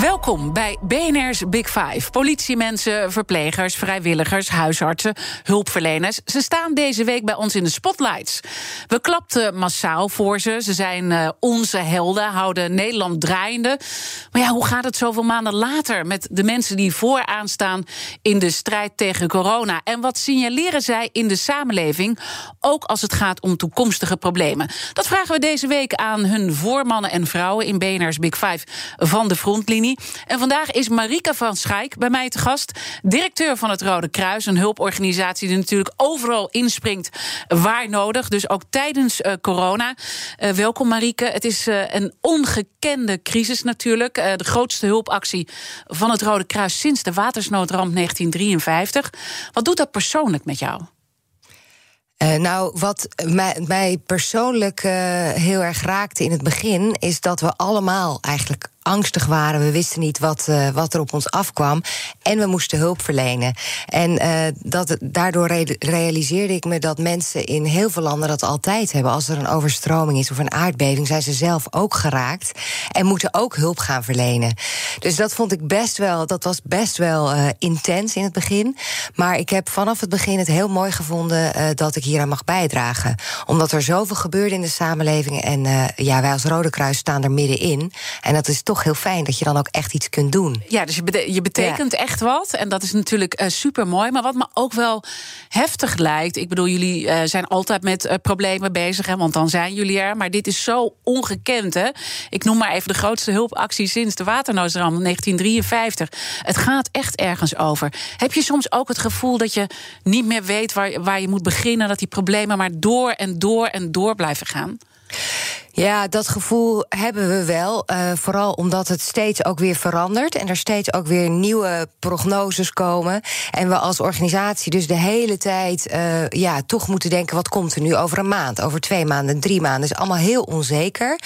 Welkom bij BNR's Big Five. Politiemensen, verplegers, vrijwilligers, huisartsen, hulpverleners. Ze staan deze week bij ons in de spotlights. We klapten massaal voor ze. Ze zijn uh, onze helden, houden Nederland draaiende. Maar ja, hoe gaat het zoveel maanden later met de mensen die vooraan staan in de strijd tegen corona? En wat signaleren zij in de samenleving, ook als het gaat om toekomstige problemen? Dat vragen we deze week aan hun voormannen en vrouwen in BNR's Big Five van de frontlinie. En vandaag is Marika van Schaik bij mij te gast. Directeur van het Rode Kruis, een hulporganisatie die natuurlijk overal inspringt waar nodig. Dus ook tijdens uh, corona. Uh, welkom Marike. Het is uh, een ongekende crisis natuurlijk. de grootste hulpactie van het Rode Kruis sinds de watersnoodramp 1953. Wat doet dat persoonlijk met jou? Nou, wat mij, mij persoonlijk heel erg raakte in het begin, is dat we allemaal eigenlijk angstig waren. We wisten niet wat, uh, wat er op ons afkwam. En we moesten hulp verlenen. En uh, dat, daardoor re realiseerde ik me dat mensen in heel veel landen dat altijd hebben. Als er een overstroming is of een aardbeving, zijn ze zelf ook geraakt. En moeten ook hulp gaan verlenen. Dus dat vond ik best wel, dat was best wel uh, intens in het begin. Maar ik heb vanaf het begin het heel mooi gevonden dat ik hier aan mag bijdragen. Omdat er zoveel gebeurde in de samenleving. En ja, wij als Rode Kruis staan er middenin. En dat is toch heel fijn dat je dan ook echt iets kunt doen. Ja, dus je, bete je betekent ja. echt wat. En dat is natuurlijk uh, super mooi. Maar wat me ook wel heftig lijkt. Ik bedoel, jullie uh, zijn altijd met uh, problemen bezig, hè, want dan zijn jullie er. Maar dit is zo ongekend. Hè? Ik noem maar even de grootste hulpactie sinds de waternoodramp 1953. Het gaat echt ergens over. Heb je soms ook het gevoel dat je niet meer weet waar, waar je moet beginnen? Dat die problemen maar door en door en door blijven gaan? Ja, dat gevoel hebben we wel. Uh, vooral omdat het steeds ook weer verandert. En er steeds ook weer nieuwe prognoses komen. En we als organisatie dus de hele tijd uh, ja, toch moeten denken: wat komt er nu over een maand, over twee maanden, drie maanden? is allemaal heel onzeker.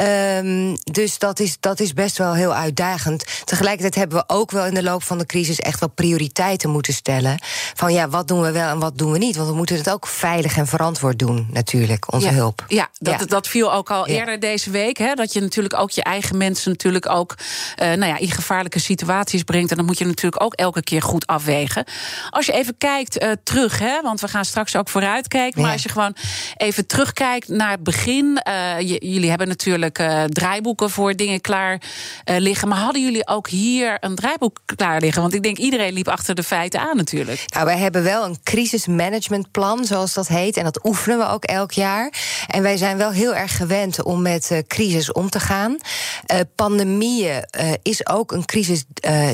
Um, dus dat is, dat is best wel heel uitdagend. Tegelijkertijd hebben we ook wel in de loop van de crisis echt wel prioriteiten moeten stellen. Van ja, wat doen we wel en wat doen we niet? Want we moeten het ook veilig en verantwoord doen, natuurlijk, onze ja. hulp. Ja, dat, ja. dat viel ook ook al eerder deze week. Hè, dat je natuurlijk ook je eigen mensen natuurlijk ook uh, nou ja, in gevaarlijke situaties brengt. En dan moet je natuurlijk ook elke keer goed afwegen. Als je even kijkt uh, terug, hè, want we gaan straks ook vooruit kijken. Maar als je gewoon even terugkijkt naar het begin. Uh, jullie hebben natuurlijk draaiboeken voor dingen klaar liggen. Maar hadden jullie ook hier een draaiboek klaar liggen? Want ik denk iedereen liep achter de feiten aan natuurlijk. Nou, wij hebben wel een crisismanagementplan, zoals dat heet. En dat oefenen we ook elk jaar. En wij zijn wel heel erg gewend om met uh, crisis om te gaan. Uh, pandemieën uh, is ook een crisis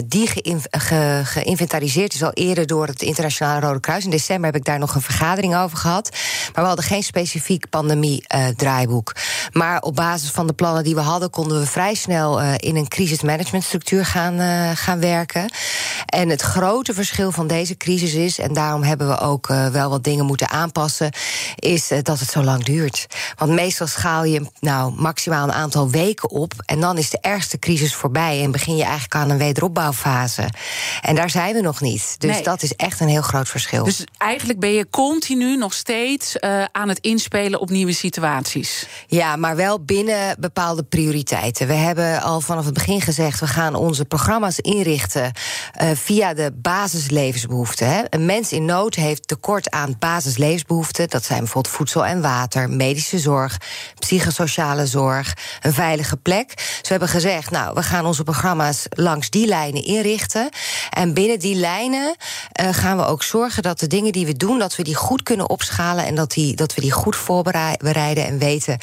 die ge geïnventariseerd is al eerder door het Internationale Rode Kruis. In december heb ik daar nog een vergadering over gehad. Maar we hadden geen specifiek pandemie-draaiboek. maar op basis van de plannen die we hadden, konden we vrij snel in een crisismanagementstructuur gaan, gaan werken. En het grote verschil van deze crisis is, en daarom hebben we ook wel wat dingen moeten aanpassen, is dat het zo lang duurt. Want meestal schaal je nou maximaal een aantal weken op. En dan is de ergste crisis voorbij. En begin je eigenlijk aan een wederopbouwfase. En daar zijn we nog niet. Dus nee. dat is echt een heel groot verschil. Dus eigenlijk ben je continu nog steeds uh, aan het inspelen op nieuwe situaties. Ja, maar wel binnen bepaalde prioriteiten. We hebben al vanaf het begin gezegd: we gaan onze programma's inrichten uh, via de basislevensbehoeften. Hè. Een mens in nood heeft tekort aan basislevensbehoeften. Dat zijn bijvoorbeeld voedsel en water, medische zorg, psychosociale zorg, een veilige plek. Dus we hebben gezegd, nou, we gaan onze programma's langs die lijnen inrichten. En binnen die lijnen uh, gaan we ook zorgen dat de dingen die we doen, dat we die goed kunnen opschalen en dat, die, dat we die goed voorbereiden en weten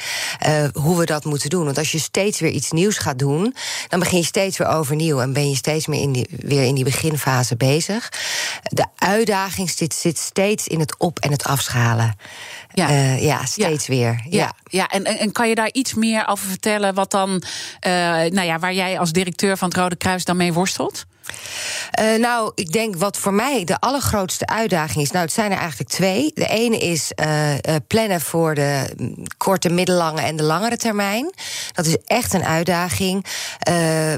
uh, hoe we dat moeten doen. Want als je steeds weer iets nieuws gaat doen, dan begin je steeds weer overnieuw en ben je steeds meer in die, weer in die beginfase bezig. De uitdaging zit, zit steeds in het op- en het afschalen. Ja, ja steeds weer. Ja, ja. En, en kan je daar iets meer over vertellen? Wat dan, nou ja, waar jij als directeur van het Rode Kruis dan mee worstelt? Uh, nou, ik denk wat voor mij de allergrootste uitdaging is. Nou, het zijn er eigenlijk twee. De ene is uh, plannen voor de korte, middellange en de langere termijn. Dat is echt een uitdaging.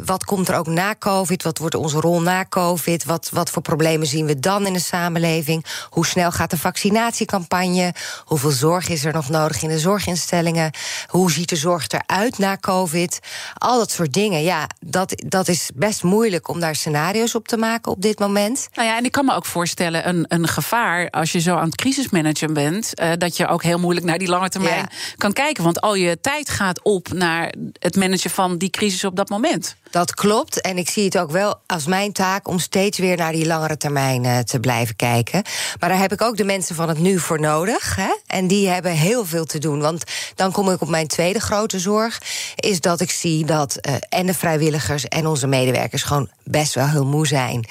Wat komt er ook na COVID? Wat wordt onze rol na COVID? Wat, wat voor problemen zien we dan in de samenleving? Hoe snel gaat de vaccinatiecampagne? Hoeveel zorg is er nog nodig in de zorginstellingen? Hoe ziet de zorg eruit na COVID? Al dat soort dingen. Ja, dat, dat is best moeilijk om daar scenario's scenario's op te maken op dit moment. Nou ja, en ik kan me ook voorstellen, een, een gevaar als je zo aan het crisismanagen bent, uh, dat je ook heel moeilijk naar die lange termijn kan kijken. Want al je tijd gaat op naar het managen van die crisis op dat moment. Dat klopt. En ik zie het ook wel als mijn taak om steeds weer naar die langere termijn uh, te blijven kijken. Maar daar heb ik ook de mensen van het nu voor nodig. Hè? En die hebben heel veel te doen. Want dan kom ik op mijn tweede grote zorg. Is dat ik zie dat uh, en de vrijwilligers en onze medewerkers gewoon best wel heel moe zijn.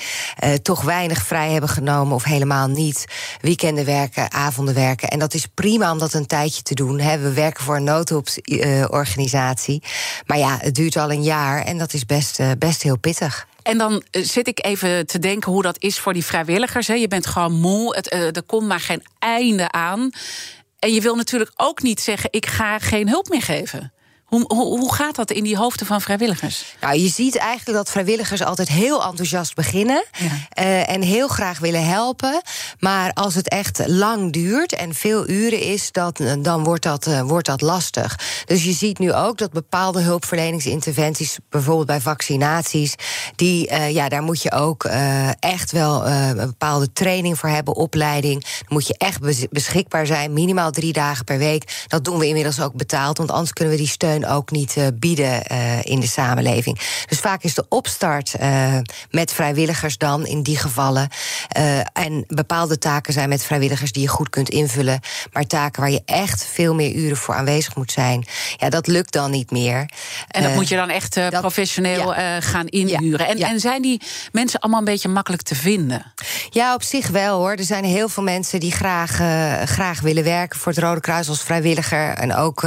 Uh, toch weinig vrij hebben genomen of helemaal niet. Weekenden werken, avonden werken. En dat is prima om dat een tijdje te doen. Hè. We werken voor een noodhulporganisatie. maar ja, het duurt al een jaar en dat is best, uh, best heel pittig. En dan zit ik even te denken hoe dat is voor die vrijwilligers. Hè. Je bent gewoon moe, het, er komt maar geen einde aan. En je wil natuurlijk ook niet zeggen: ik ga geen hulp meer geven. Hoe, hoe, hoe, gaat dat in die hoofden van vrijwilligers? Nou, je ziet eigenlijk dat vrijwilligers altijd heel enthousiast beginnen. Ja. Uh, en heel graag willen helpen. Maar als het echt lang duurt en veel uren is, dat, dan wordt dat, uh, wordt dat lastig. Dus je ziet nu ook dat bepaalde hulpverleningsinterventies, bijvoorbeeld bij vaccinaties, die, uh, ja, daar moet je ook echt wel een bepaalde training voor hebben, opleiding. Dan moet je echt beschikbaar zijn, minimaal drie dagen per week. Dat doen we inmiddels ook betaald, want anders kunnen we die steun ook niet uh, bieden uh, in de samenleving. Dus vaak is de opstart uh, met vrijwilligers dan in die gevallen. en bepaalde taken zijn met vrijwilligers die je goed kunt invullen. Maar taken waar je echt veel meer uren voor aanwezig moet zijn, ja, dat lukt dan niet meer. En dat moet je dan echt dat, professioneel ja. gaan inhuren. Ja, en, ja. en zijn die mensen allemaal een beetje makkelijk te vinden? Ja, op zich wel hoor. Er zijn heel veel mensen die graag, graag willen werken voor het Rode Kruis als vrijwilliger. En ook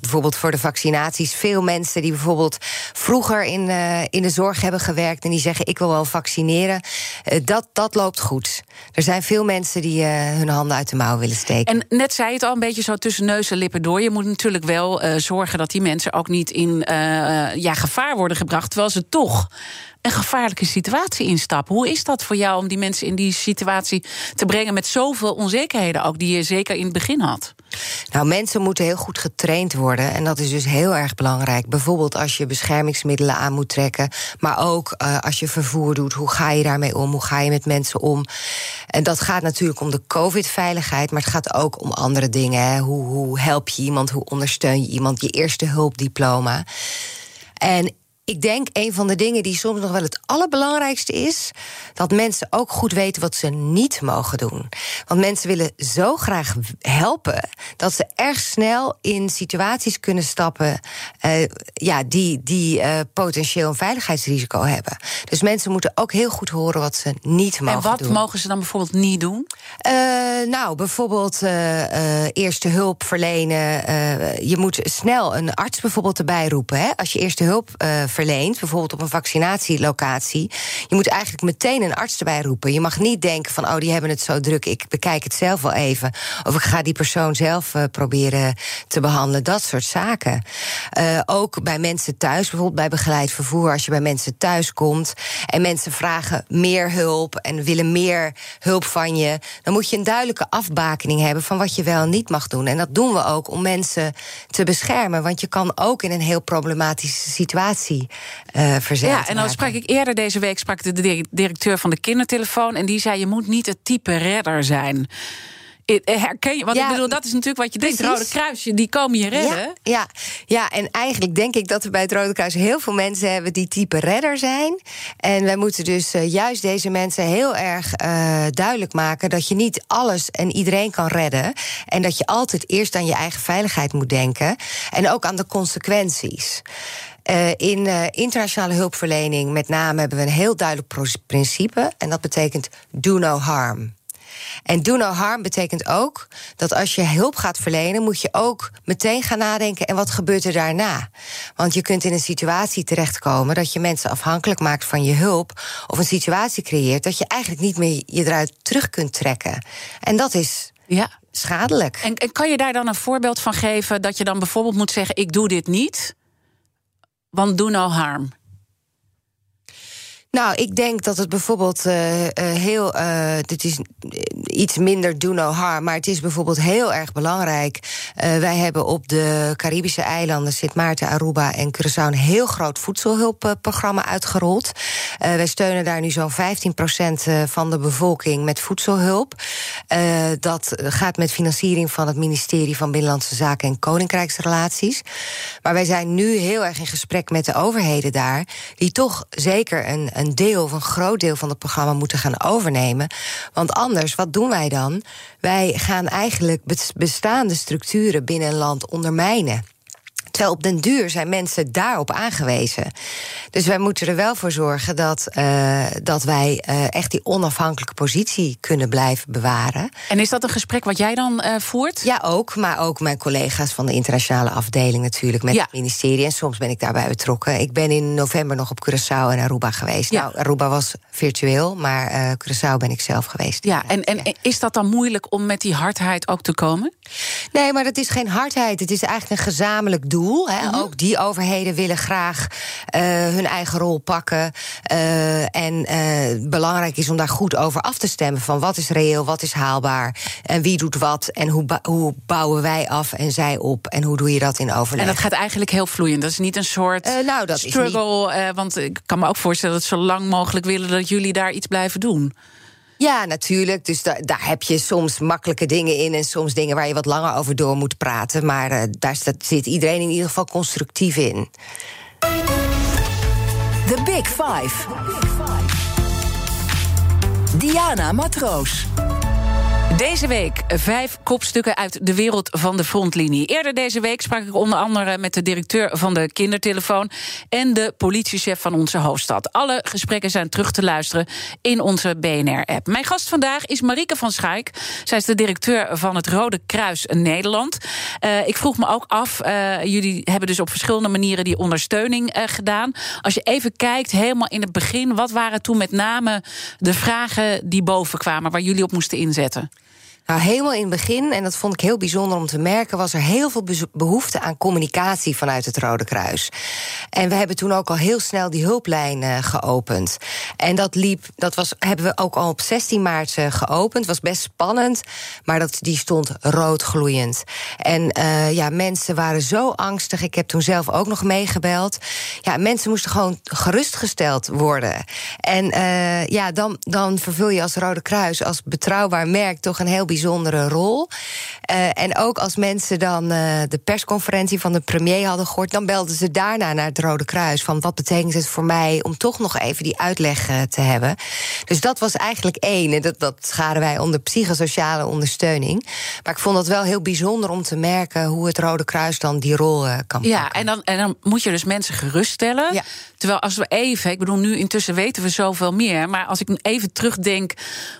bijvoorbeeld voor de vaccinaties. Veel mensen die bijvoorbeeld vroeger in, uh, in de zorg hebben gewerkt en die zeggen: Ik wil wel vaccineren. Uh, dat, dat loopt goed. Er zijn veel mensen die uh, hun handen uit de mouw willen steken. En net zei het al een beetje zo tussen neus en lippen door. Je moet natuurlijk wel zorgen dat die mensen ook niet in ja, gevaar worden gebracht, terwijl ze toch een gevaarlijke situatie instappen. Hoe is dat voor jou om die mensen in die situatie te brengen met zoveel onzekerheden ook, die je zeker in het begin had? Nou, mensen moeten heel goed getraind worden. En dat is dus heel erg belangrijk. Bijvoorbeeld als je beschermingsmiddelen aan moet trekken. Maar ook uh, als je vervoer doet. Hoe ga je daarmee om? Hoe ga je met mensen om? En dat gaat natuurlijk om de COVID-veiligheid. Maar het gaat ook om andere dingen. Hè. Hoe, hoe help je iemand? Hoe ondersteun je iemand? Je eerste hulpdiploma. En ik denk een van de dingen die soms nog wel het allerbelangrijkste is, dat mensen ook goed weten wat ze niet mogen doen. Want mensen willen zo graag helpen dat ze erg snel in situaties kunnen stappen uh, ja, die, die uh, potentieel een veiligheidsrisico hebben. Dus mensen moeten ook heel goed horen wat ze niet mogen doen. En wat doen. mogen ze dan bijvoorbeeld niet doen? Uh, nou, bijvoorbeeld eerste hulp verlenen. je moet snel een arts bijvoorbeeld erbij roepen. Hè? Als je eerste hulp verleent, bijvoorbeeld op een vaccinatielocatie, je moet eigenlijk meteen een arts erbij roepen. Je mag niet denken van, oh, die hebben het zo druk, ik bekijk het zelf wel even. Of ik ga die persoon zelf uh, proberen te behandelen. Dat soort zaken. Uh, ook bij mensen thuis, bijvoorbeeld bij begeleid vervoer, als je bij mensen thuis komt en mensen vragen meer hulp en willen meer hulp van je, dan moet je een duidelijke afbakening hebben van wat je wel en niet mag doen. En dat doen we ook om mensen te beschermen, want je kan ook in een heel problematische situatie uh, verzet. Ja, en dan sprak ik eerder deze week sprak de directeur van de kindertelefoon. En die zei: Je moet niet het type redder zijn. Eh, herken je? Want ja, ik bedoel, dat is natuurlijk wat je precies. denkt. Het Rode Kruisje, die komen je redden. Ja, ja, ja, en eigenlijk denk ik dat we bij het Rode Kruis heel veel mensen hebben die type redder zijn. En wij moeten dus uh, juist deze mensen heel erg uh, duidelijk maken dat je niet alles en iedereen kan redden. En dat je altijd eerst aan je eigen veiligheid moet denken. En ook aan de consequenties. Uh, in uh, internationale hulpverlening met name hebben we een heel duidelijk principe. En dat betekent do no harm. En do no harm betekent ook dat als je hulp gaat verlenen, moet je ook meteen gaan nadenken: en wat gebeurt er daarna? Want je kunt in een situatie terechtkomen dat je mensen afhankelijk maakt van je hulp, of een situatie creëert dat je eigenlijk niet meer je eruit terug kunt trekken. En dat is ja. schadelijk. En, en kan je daar dan een voorbeeld van geven dat je dan bijvoorbeeld moet zeggen: ik doe dit niet? Want do no harm. Nou, ik denk dat het bijvoorbeeld uh, uh, heel. Uh, dit is iets minder do no harm. Maar het is bijvoorbeeld heel erg belangrijk. wij hebben op de Caribische eilanden, Sint Maarten, Aruba en Curaçao. een heel groot voedselhulpprogramma uitgerold. wij steunen daar nu zo'n 15% van de bevolking met voedselhulp. dat gaat met financiering van het ministerie van Binnenlandse Zaken en Koninkrijksrelaties. Maar wij zijn nu heel erg in gesprek met de overheden daar. Die toch zeker een, een een deel of een groot deel van het programma moeten gaan overnemen. Want anders, wat doen wij dan? Wij gaan eigenlijk bestaande structuren binnen een land ondermijnen. Terwijl op den duur zijn mensen daarop aangewezen. Dus wij moeten er wel voor zorgen dat, uh, dat wij uh, echt die onafhankelijke positie kunnen blijven bewaren. En is dat een gesprek wat jij dan uh, voert? Ja, ook. Maar ook mijn collega's van de internationale afdeling natuurlijk met ja. het ministerie. En soms ben ik daarbij betrokken. Ik ben in november nog op Curaçao en Aruba geweest. Ja. Nou, Aruba was virtueel, maar Curaçao ben ik zelf geweest. Ja, en, en is dat dan moeilijk om met die hardheid ook te komen? Nee, maar dat is geen hardheid. Het is eigenlijk een gezamenlijk doel. Hè. Mhm. Ook die overheden willen graag uh, hun eigen rol pakken. Uh, en uh, belangrijk is om daar goed over af te stemmen. Van wat is reëel, wat is haalbaar. En wie doet wat. En hoe, hoe bouwen wij af en zij op. En hoe doe je dat in overleg. En dat gaat eigenlijk heel vloeiend. Dat is niet een soort nou, dat struggle. Is niet... want ik kan me ook voorstellen dat ze zo lang mogelijk willen dat jullie daar iets blijven doen. Ja, natuurlijk. Dus daar, heb je soms makkelijke dingen in en soms dingen waar je wat langer over door moet praten. Maar uh, daar zit iedereen in ieder geval constructief in. The Big Five. Diana Matroos. Deze week vijf kopstukken uit de wereld van de frontlinie. Eerder deze week sprak ik onder andere met de directeur van de kindertelefoon en de politiechef van onze hoofdstad. Alle gesprekken zijn terug te luisteren in onze BNR-app. Mijn gast vandaag is Marieke van Schaik. Zij is de directeur van het Rode Kruis Nederland. Uh, ik vroeg me ook af, uh, jullie hebben dus op verschillende manieren die ondersteuning uh, gedaan. Als je even kijkt, helemaal in het begin, wat waren toen met name de vragen die boven kwamen, waar jullie op moesten inzetten? Nou, helemaal in het begin, en dat vond ik heel bijzonder om te merken, was er heel veel behoefte aan communicatie vanuit het Rode Kruis. En we hebben toen ook al heel snel die hulplijn uh, geopend. En dat liep, dat was, hebben we ook al op 16 maart uh, geopend. Was best spannend, maar dat, die stond roodgloeiend. En uh, ja, mensen waren zo angstig. Ik heb toen zelf ook nog meegebeld. Ja, mensen moesten gewoon gerustgesteld worden. En ja, dan, dan vervul je als Rode Kruis, als betrouwbaar merk, toch een heel bijzondere rol. Uh, en ook als mensen dan uh, de persconferentie van de premier hadden gehoord, dan belden ze daarna naar het Rode Kruis. Van wat betekent het voor mij om toch nog even die uitleg uh, te hebben. Dus dat was eigenlijk één. En dat, dat scharen wij onder psychosociale ondersteuning. Maar ik vond het wel heel bijzonder om te merken hoe het Rode Kruis dan die rol kan ja, en dan, en dan moet je dus mensen geruststellen. Ja. Terwijl als we even, ik bedoel, nu intussen weten we zoveel meer. Maar als ik even terugdenk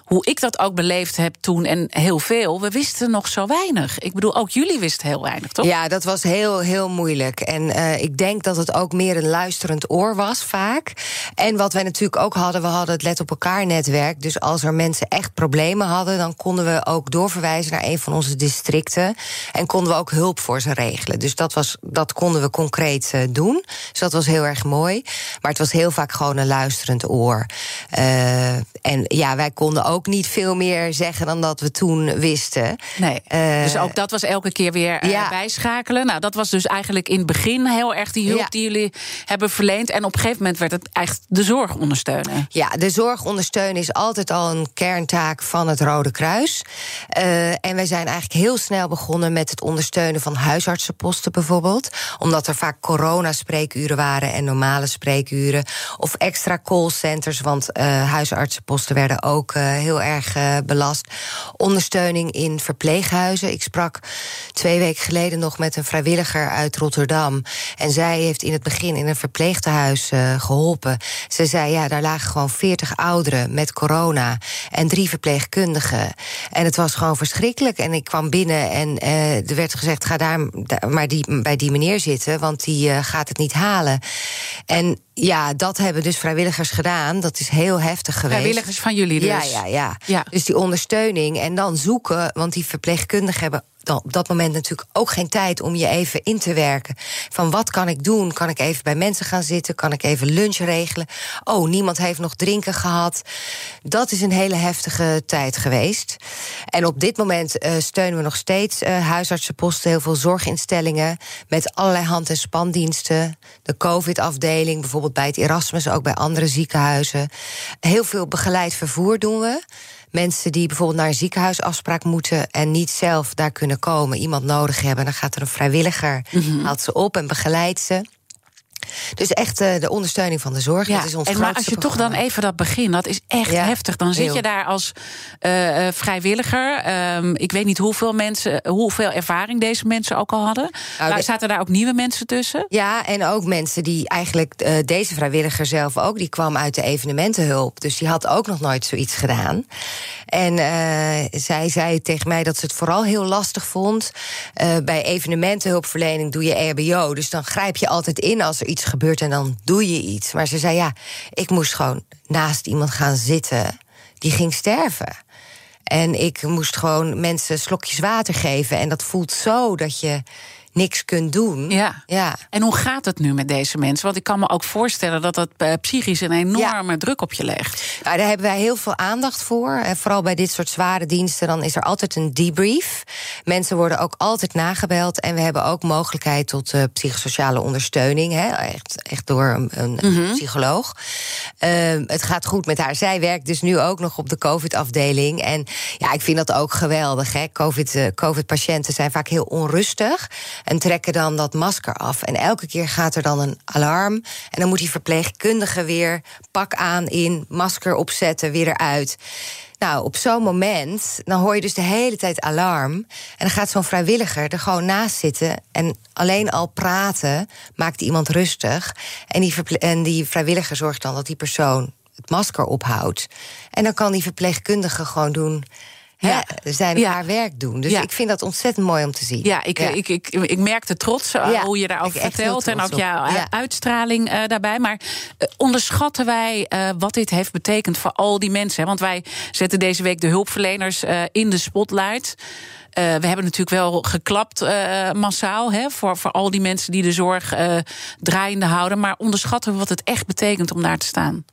hoe ik dat ook beleefd heb toen en heel veel, we wisten nog zo weinig. Ik bedoel, ook jullie wisten heel weinig, toch? Ja, dat was heel, heel moeilijk. En uh, ik denk dat het ook meer een luisterend oor was, vaak. En wat wij natuurlijk ook hadden, we hadden het Let op elkaar netwerk. Dus als er mensen echt problemen hadden, dan konden we ook doorverwijzen naar een van onze districten. En konden we ook hulp voor ze regelen. Dus dat, was, dat konden we concreet uh, doen. Dus dat was heel erg mooi. Maar het was heel vaak gewoon een luisterend oor. Uh, en ja, wij konden ook niet veel meer zeggen dan dat we toen wisten. Nee. Uh, dus ook dat was elke keer weer ja. bijschakelen. Nou, dat was dus eigenlijk in het begin heel erg die hulp ja. die jullie hebben verleend. En op een gegeven moment werd het echt de zorg ondersteunen. Ja, de zorg ondersteunen is altijd al een kerntaak van het Rode Kruis. Uh, en wij zijn eigenlijk heel snel begonnen met het ondersteunen van huisartsenposten bijvoorbeeld. Omdat er vaak corona-spreekuren waren en normale spreekuren. Of extra callcenters, want huisartsenposten werden ook heel erg belast. Ondersteuning in verpleeghuizen. Ik sprak twee weken geleden nog met een vrijwilliger uit Rotterdam. En zij heeft in het begin in een verpleegtehuis uh, geholpen. Ze zei, ja, daar lagen gewoon 40 ouderen met corona. en drie verpleegkundigen. En het was gewoon verschrikkelijk. En ik kwam binnen en uh, er werd gezegd: ga daar, maar die, bij die meneer zitten, want die uh, gaat het niet halen. En ja, dat hebben dus vrijwilligers gedaan. Dat is heel heftig geweest. Vrijwilligers van jullie dus? Ja, ja, ja. ja. Dus die ondersteuning en dan zoeken, want die verpleegkundigen hebben dan op dat moment natuurlijk ook geen tijd om je even in te werken. Van wat kan ik doen? Kan ik even bij mensen gaan zitten? Kan ik even lunch regelen? Oh, niemand heeft nog drinken gehad. Dat is een hele heftige tijd geweest. En op dit moment uh, steunen we nog steeds uh, huisartsenposten, heel veel zorginstellingen met allerlei hand- en spandiensten. De COVID-afdeling, bijvoorbeeld bij het Erasmus, ook bij andere ziekenhuizen. Heel veel begeleid vervoer doen we mensen die bijvoorbeeld naar een ziekenhuisafspraak moeten en niet zelf daar kunnen komen, iemand nodig hebben, dan gaat er een vrijwilliger, mm haalt ze op en begeleidt ze. Dus echt uh, de ondersteuning van de zorg. Ja, dat is ons en maar als je toch dan even dat begin, dat is echt ja, heftig. Dan zit je daar als uh, vrijwilliger. Um, ik weet niet hoeveel mensen, hoeveel ervaring deze mensen ook al hadden. Nou, maar zaten daar ook nieuwe mensen tussen? Ja, en ook mensen die eigenlijk uh, deze vrijwilliger zelf ook, die kwam uit de evenementenhulp. Dus die had ook nog nooit zoiets gedaan. En zij zei tegen mij dat ze het vooral heel lastig vond. bij evenementenhulpverlening doe je EHBO. Dus dan grijp je altijd in als er iets gebeurt en dan doe je iets. Maar ze zei ja, ik moest gewoon naast iemand gaan zitten die ging sterven. En ik moest gewoon mensen slokjes water geven. En dat voelt zo dat je niks kunt doen. Ja. ja. En hoe gaat het nu met deze mensen? Want ik kan me ook voorstellen dat dat uh, psychisch een enorme druk op je legt. Ja, daar hebben wij heel veel aandacht voor. En vooral bij dit soort zware diensten, dan is er altijd een debrief. Mensen worden ook altijd nagebeld. En we hebben ook mogelijkheid tot uh, psychosociale ondersteuning. Hè? Echt, echt door een, een mm -hmm. psycholoog. Uh, het gaat goed met haar. Zij werkt dus nu ook nog op de COVID-afdeling. En ja, ik vind dat ook geweldig. COVID-patiënten COVID zijn vaak heel onrustig en trekken dan dat masker af. En elke keer gaat er dan een alarm. En dan moet die verpleegkundige weer pak aan in, masker opzetten, weer eruit. Nou, op zo'n moment, dan hoor je dus de hele tijd alarm. En dan gaat zo'n vrijwilliger er gewoon naast zitten. En alleen al praten maakt iemand rustig. En die, en die vrijwilliger zorgt dan dat die persoon het masker ophoudt. En dan kan die verpleegkundige gewoon doen ja. zijn ja. haar werk doen. Dus ik vind dat ontzettend mooi om te zien. Ja, ik, Ik, ik, ik, merk de trots uh, hoe je daarover vertelt en ook jouw uitstraling uh, daarbij. Maar uh, onderschatten wij wat dit heeft betekend voor al die mensen? Want wij zetten deze week de hulpverleners in de spotlight. we hebben natuurlijk wel geklapt massaal hè, voor, voor al die mensen die de zorg draaiende houden. Maar onderschatten we wat het echt betekent om daar te staan?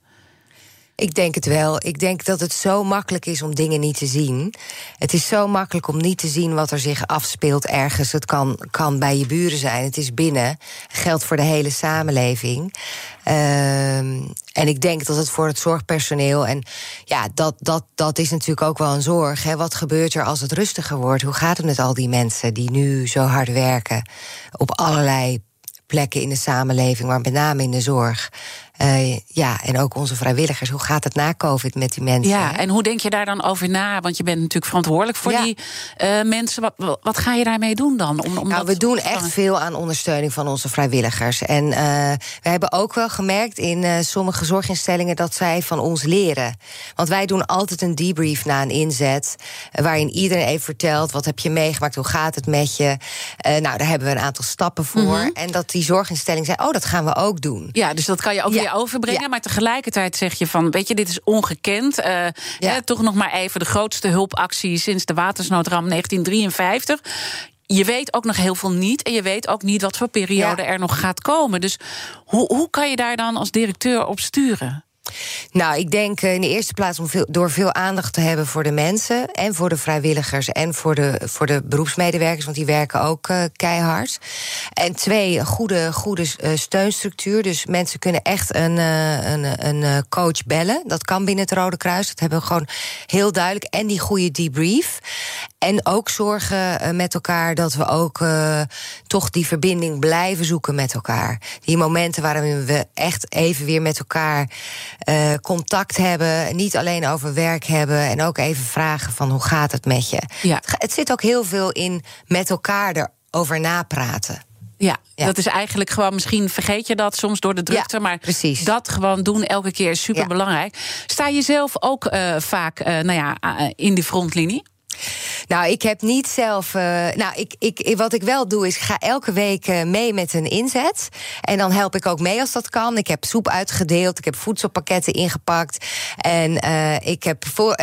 Ik denk het wel. Ik denk dat het zo makkelijk is om dingen niet te zien. Het is zo makkelijk om niet te zien wat er zich afspeelt ergens. Het kan, kan bij je buren zijn, het is binnen. Geldt voor de hele samenleving. Uh, en ik denk dat het voor het zorgpersoneel. En ja, dat, dat, dat is natuurlijk ook wel een zorg. Hè. Wat gebeurt er als het rustiger wordt? Hoe gaat het met al die mensen die nu zo hard werken op allerlei plekken in de samenleving, maar met name in de zorg. Uh, ja, en ook onze vrijwilligers. Hoe gaat het na COVID met die mensen? Ja, en hoe denk je daar dan over na? Want je bent natuurlijk verantwoordelijk voor die uh, mensen. Wat, wat ga je daarmee doen dan? Om, om nou, we doen echt veel aan ondersteuning van onze vrijwilligers. En uh, we hebben ook wel gemerkt in sommige zorginstellingen dat zij van ons leren. Want wij doen altijd een debrief na een inzet. waarin iedereen even vertelt: wat heb je meegemaakt? Hoe gaat het met je? nou, daar hebben we een aantal stappen voor. Mm -hmm. En dat die zorginstelling zei: oh, dat gaan we ook doen. Ja, dus dat kan je ook ja overbrengen. Maar tegelijkertijd zeg je van, weet je, dit is ongekend. Uh, hè, toch nog maar even de grootste hulpactie sinds de watersnoodramp 1953 je weet ook nog heel veel niet. En je weet ook niet wat voor periode er nog gaat komen. Dus hoe, hoe kan je daar dan als directeur op sturen? Nou, ik denk in de eerste plaats om veel, door veel aandacht te hebben voor de mensen en voor de vrijwilligers en voor de, voor de beroepsmedewerkers, want die werken ook uh, keihard. En twee, goede, goede uh, steunstructuur. Dus mensen kunnen echt een, een, een coach bellen. Dat kan binnen het Rode Kruis. Dat hebben we gewoon heel duidelijk. En die goede debrief. En ook zorgen met elkaar dat we ook toch die verbinding blijven zoeken met elkaar. Die momenten waarin we echt even weer met elkaar uh, contact hebben. Niet alleen over werk hebben. En ook even vragen van hoe gaat het met je. Ja. Het zit ook heel veel in met elkaar erover napraten. Ja, dat is eigenlijk gewoon, misschien vergeet je dat soms door de drukte, maar precies. dat gewoon doen elke keer is super belangrijk. Sta je zelf ook uh, vaak uh, nou ja, in de frontlinie? Nou, ik heb niet zelf. Uh, nou, ik, ik, wat ik wel doe, is ik ga elke week uh, mee met een inzet. En dan help ik ook mee als dat kan. Ik heb soep uitgedeeld, ik heb voedselpakketten ingepakt. En uh, ik heb voor,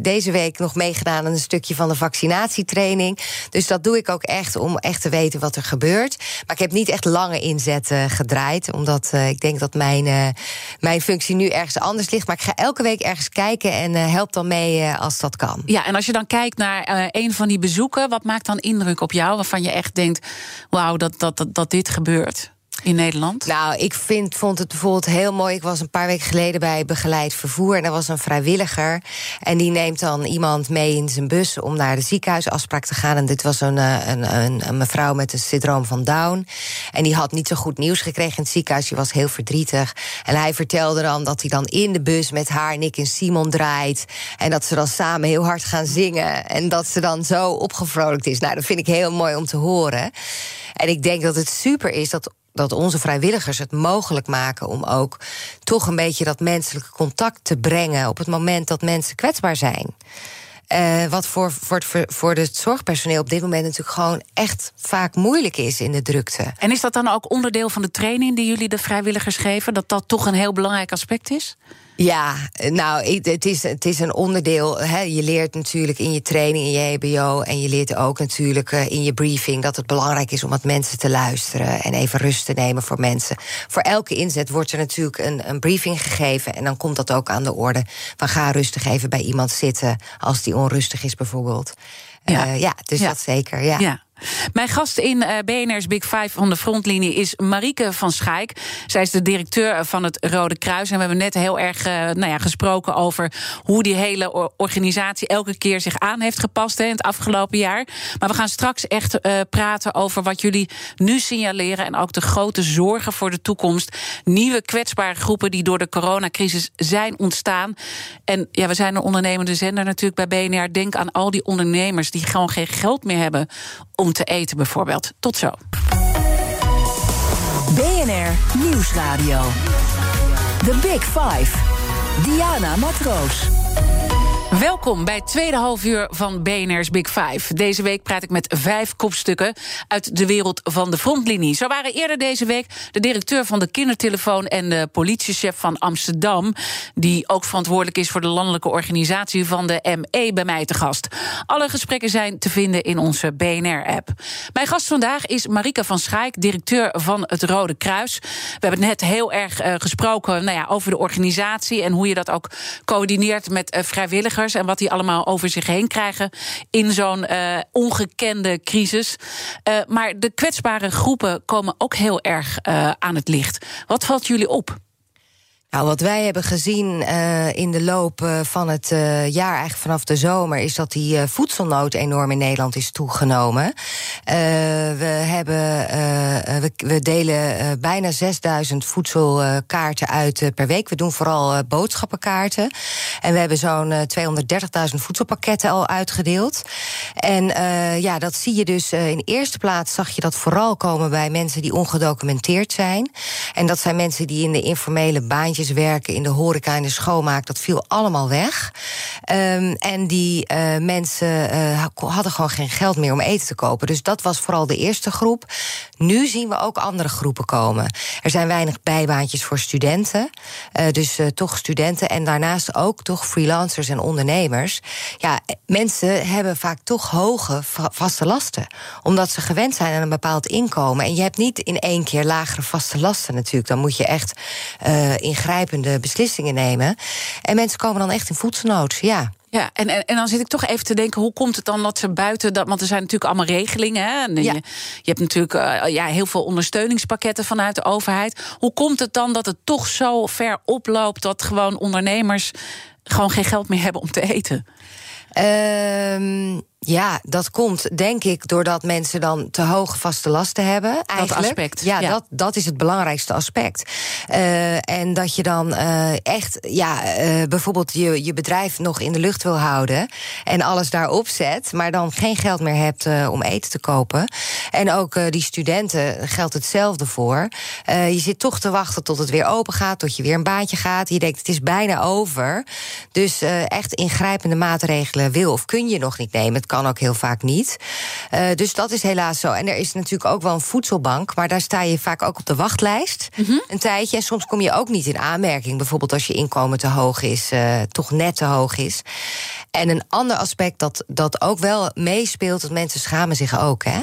deze week nog meegedaan aan een stukje van de vaccinatietraining. Dus dat doe ik ook echt om echt te weten wat er gebeurt. Maar ik heb niet echt lange inzetten gedraaid, omdat ik denk dat mijn, mijn functie nu ergens anders ligt. Maar ik ga elke week ergens kijken en help dan mee als dat kan. Ja, en als je dan kijkt naar uh, een van die bezoeken, wat maakt dan indruk op jou waarvan je echt denkt: wauw, dat, dat, dat, dat dit gebeurt? In Nederland? Nou, ik vind, vond het bijvoorbeeld heel mooi. Ik was een paar weken geleden bij Begeleid Vervoer. En er was een vrijwilliger. En die neemt dan iemand mee in zijn bus om naar de ziekenhuisafspraak te gaan. En dit was een, eh, een, een, een mevrouw met een syndroom van Down. En die had niet zo goed nieuws gekregen in het ziekenhuis. Die was heel verdrietig. En hij vertelde dan dat hij dan in de bus met haar, Nick en Simon, draait. En dat ze dan samen heel hard gaan zingen. En dat ze dan zo opgevrolijkt is. Nou, dat vind ik heel mooi om te horen. En ik denk dat het super is dat dat onze vrijwilligers het mogelijk maken om ook toch een beetje dat menselijke contact te brengen op het moment dat mensen kwetsbaar zijn. Uh, wat voor, voor, voor het zorgpersoneel op dit moment natuurlijk gewoon echt vaak moeilijk is in de drukte. En is dat dan ook onderdeel van de training die jullie de vrijwilligers geven? Dat dat toch een heel belangrijk aspect is? Ja, nou, het is, het is een onderdeel. Hè. Je leert natuurlijk in je training, in je HBO. En je leert ook natuurlijk uh, in je briefing dat het belangrijk is om met mensen te luisteren. En even rust te nemen voor mensen. Voor elke inzet wordt er natuurlijk een, een briefing gegeven. En dan komt dat ook aan de orde. Van ga rustig even bij iemand zitten als die onrustig is, bijvoorbeeld. Ja, uh, ja dus ja. dat zeker. ja. ja. Mijn gast in uh, BNR's Big Five van de frontlinie is Marieke van Schaik. Zij is de directeur van het Rode Kruis. En we hebben net heel erg uh, nou ja, gesproken over hoe die hele organisatie elke keer zich aan heeft gepast in het afgelopen jaar. Maar we gaan straks echt uh, praten over wat jullie nu signaleren. En ook de grote zorgen voor de toekomst. Nieuwe kwetsbare groepen die door de coronacrisis zijn ontstaan. En ja, we zijn een ondernemende zender natuurlijk bij BNR. Denk aan al die ondernemers die gewoon geen geld meer hebben om te eten bijvoorbeeld. Tot zo. BNR Nieuwsradio. The Big Five. Diana Matroos. Welkom bij het tweede halfuur van BNR's Big Five. Deze week praat ik met vijf kopstukken uit de wereld van de frontlinie. Zo waren eerder deze week de directeur van de kindertelefoon en de politiechef van Amsterdam, die ook verantwoordelijk is voor de landelijke organisatie van de ME, bij mij te gast. Alle gesprekken zijn te vinden in onze BNR-app. Mijn gast vandaag is Marika van Schaik, directeur van het Rode Kruis. We hebben net heel erg uh, gesproken nou ja, over de organisatie en hoe je dat ook coördineert met uh, vrijwilligers en wat die allemaal over zich heen krijgen in zo'n uh, ongekende crisis. Uh, maar de kwetsbare groepen komen ook heel erg uh, aan het licht. Wat valt jullie op? Nou, wat wij hebben gezien uh, in de loop uh, van het uh, jaar, eigenlijk vanaf de zomer, is dat die voedselnood enorm in Nederland is toegenomen. we, hebben, we, we, delen bijna 6000 voedselkaarten uit per week. We doen vooral boodschappenkaarten. En we hebben zo'n 230.000 voedselpakketten al uitgedeeld. En ja, dat zie je dus in eerste plaats zag je dat vooral komen bij mensen die ongedocumenteerd zijn. En dat zijn mensen die in de informele baantjes werken in de horeca en de schoonmaak, dat viel allemaal weg. Um, en die uh, mensen uh, hadden gewoon geen geld meer om eten te kopen. Dus dat was vooral de eerste groep. Nu zien we ook andere groepen komen. Er zijn weinig bijbaantjes voor studenten. Uh, dus toch studenten en daarnaast ook toch freelancers en ondernemers. Ja, mensen hebben vaak toch hoge vaste lasten. Omdat ze gewend zijn aan een bepaald inkomen. En je hebt niet in één keer lagere vaste lasten natuurlijk. Dan moet je echt ingrijpen ingrijpende beslissingen nemen. En mensen komen dan echt in voedselnood, ja. Ja, en, en, en dan zit ik toch even te denken, hoe komt het dan dat ze buiten dat, want er zijn natuurlijk allemaal regelingen. Hè? En ja. je, je, hebt natuurlijk uh, ja, heel veel ondersteuningspakketten vanuit de overheid. Hoe komt het dan dat het toch zo ver oploopt dat gewoon ondernemers gewoon geen geld meer hebben om te eten? Um Ja, dat komt denk ik doordat mensen dan te hoge vaste lasten hebben. Eigenlijk. Dat aspect. Ja, Dat, dat is het belangrijkste aspect. Uh, en dat je dan uh, echt, ja, uh, bijvoorbeeld je, je bedrijf nog in de lucht wil houden. En alles daarop zet, maar dan geen geld meer hebt om eten te kopen. En ook die studenten geldt hetzelfde voor. je zit toch te wachten tot het weer open gaat, tot je weer een baantje gaat. Je denkt, het is bijna over. Dus echt ingrijpende maatregelen wil of kun je nog niet nemen. Het kan ook heel vaak niet. Uh, dus dat is helaas zo. En er is natuurlijk ook wel een voedselbank, maar daar sta je vaak ook op de wachtlijst mm -hmm. een tijdje. En soms kom je ook niet in aanmerking. Bijvoorbeeld als je inkomen te hoog is, uh, toch net te hoog is. En een ander aspect dat, dat ook wel meespeelt, dat mensen schamen zich ook, hè?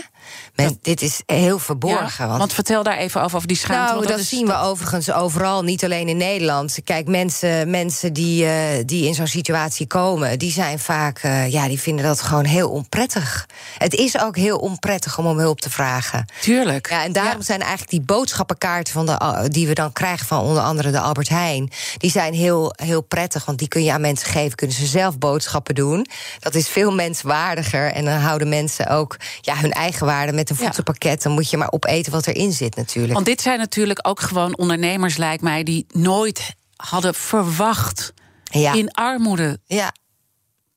Men, dit is heel verborgen. Ja, want, vertel daar even over, over die schaamte. Nou, dat, dat zien we overigens overal, niet alleen in Nederland. Kijk, mensen, mensen die, uh, die in zo'n situatie komen... die zijn vaak, uh, ja, die vinden dat gewoon heel onprettig. Het is ook heel onprettig om om hulp te vragen. Tuurlijk. Ja, en daarom ja. zijn eigenlijk die boodschappenkaarten... Van de, die we dan krijgen van onder andere de Albert Heijn... die zijn heel, heel prettig, want die kun je aan mensen geven. Kunnen ze zelf boodschappen doen. Dat is veel menswaardiger. En dan houden mensen ook ja, hun eigen waarde... met een voedselpakket, dan moet je maar opeten wat erin zit natuurlijk. Want dit zijn natuurlijk ook gewoon ondernemers, lijkt mij, die nooit hadden verwacht in armoede ja.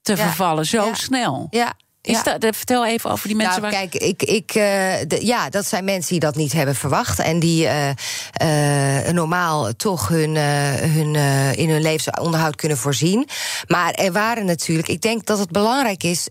te vervallen zo snel. Ja, is ja. dat, vertel even over die mensen. Nou, waar... kijk, ik, ik, uh, de, ja, dat zijn mensen die dat niet hebben verwacht. En die uh, uh, normaal toch hun, hun, in hun levensonderhoud kunnen voorzien. Maar er waren natuurlijk. Ik denk dat het belangrijk is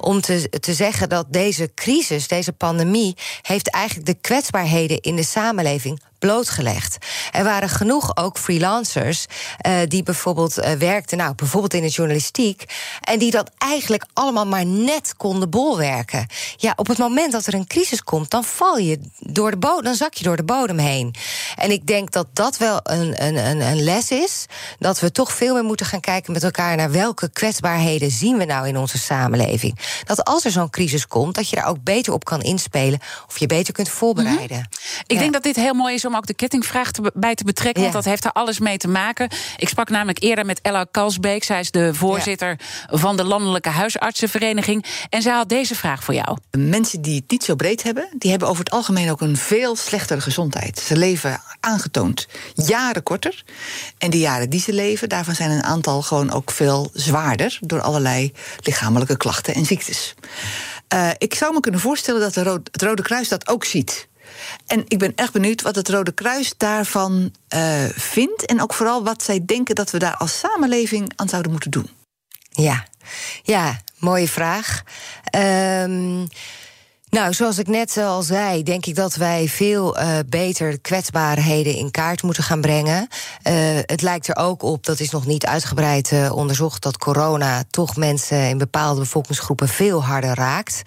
om te, te zeggen dat deze crisis, deze pandemie, heeft eigenlijk de kwetsbaarheden in de samenleving blootgelegd. Er waren genoeg ook freelancers uh, die bijvoorbeeld uh, werkten, nou, bijvoorbeeld in de journalistiek, en die dat eigenlijk allemaal maar net konden bolwerken. Ja, op het moment dat er een crisis komt, dan val je door de bodem, dan zak je door de bodem heen. En ik denk dat dat wel een, een, een, een les is, dat we toch veel meer moeten gaan kijken met elkaar naar welke kwetsbaarheden zien we nou in onze samenleving. Dat als er zo'n crisis komt, dat je daar ook beter op kan inspelen of je beter kunt voorbereiden. Mm -hmm. Ik ja. denk dat dit heel mooi is om om ook de kettingvraag te, bij te betrekken. Want dat heeft er alles mee te maken. Ik sprak namelijk eerder met Ella Kalsbeek. Zij is de voorzitter van de Landelijke Huisartsenvereniging. En zij had deze vraag voor jou. Mensen die het niet zo breed hebben, die hebben over het algemeen ook een veel slechtere gezondheid. Ze leven aangetoond jaren korter. En die jaren die ze leven, daarvan zijn een aantal gewoon ook veel zwaarder door allerlei lichamelijke klachten en ziektes. Uh, ik zou me kunnen voorstellen dat de Ro het Rode Kruis dat ook ziet. En ik ben echt benieuwd wat het Rode Kruis daarvan uh, vindt. En ook vooral wat zij denken dat we daar als samenleving aan zouden moeten doen. Ja, ja mooie vraag. Um, nou, zoals ik net al zei, denk ik dat wij veel uh, beter kwetsbaarheden in kaart moeten gaan brengen. Uh, het lijkt er ook op, dat is nog niet uitgebreid onderzocht, dat corona toch mensen in bepaalde bevolkingsgroepen veel harder raakt.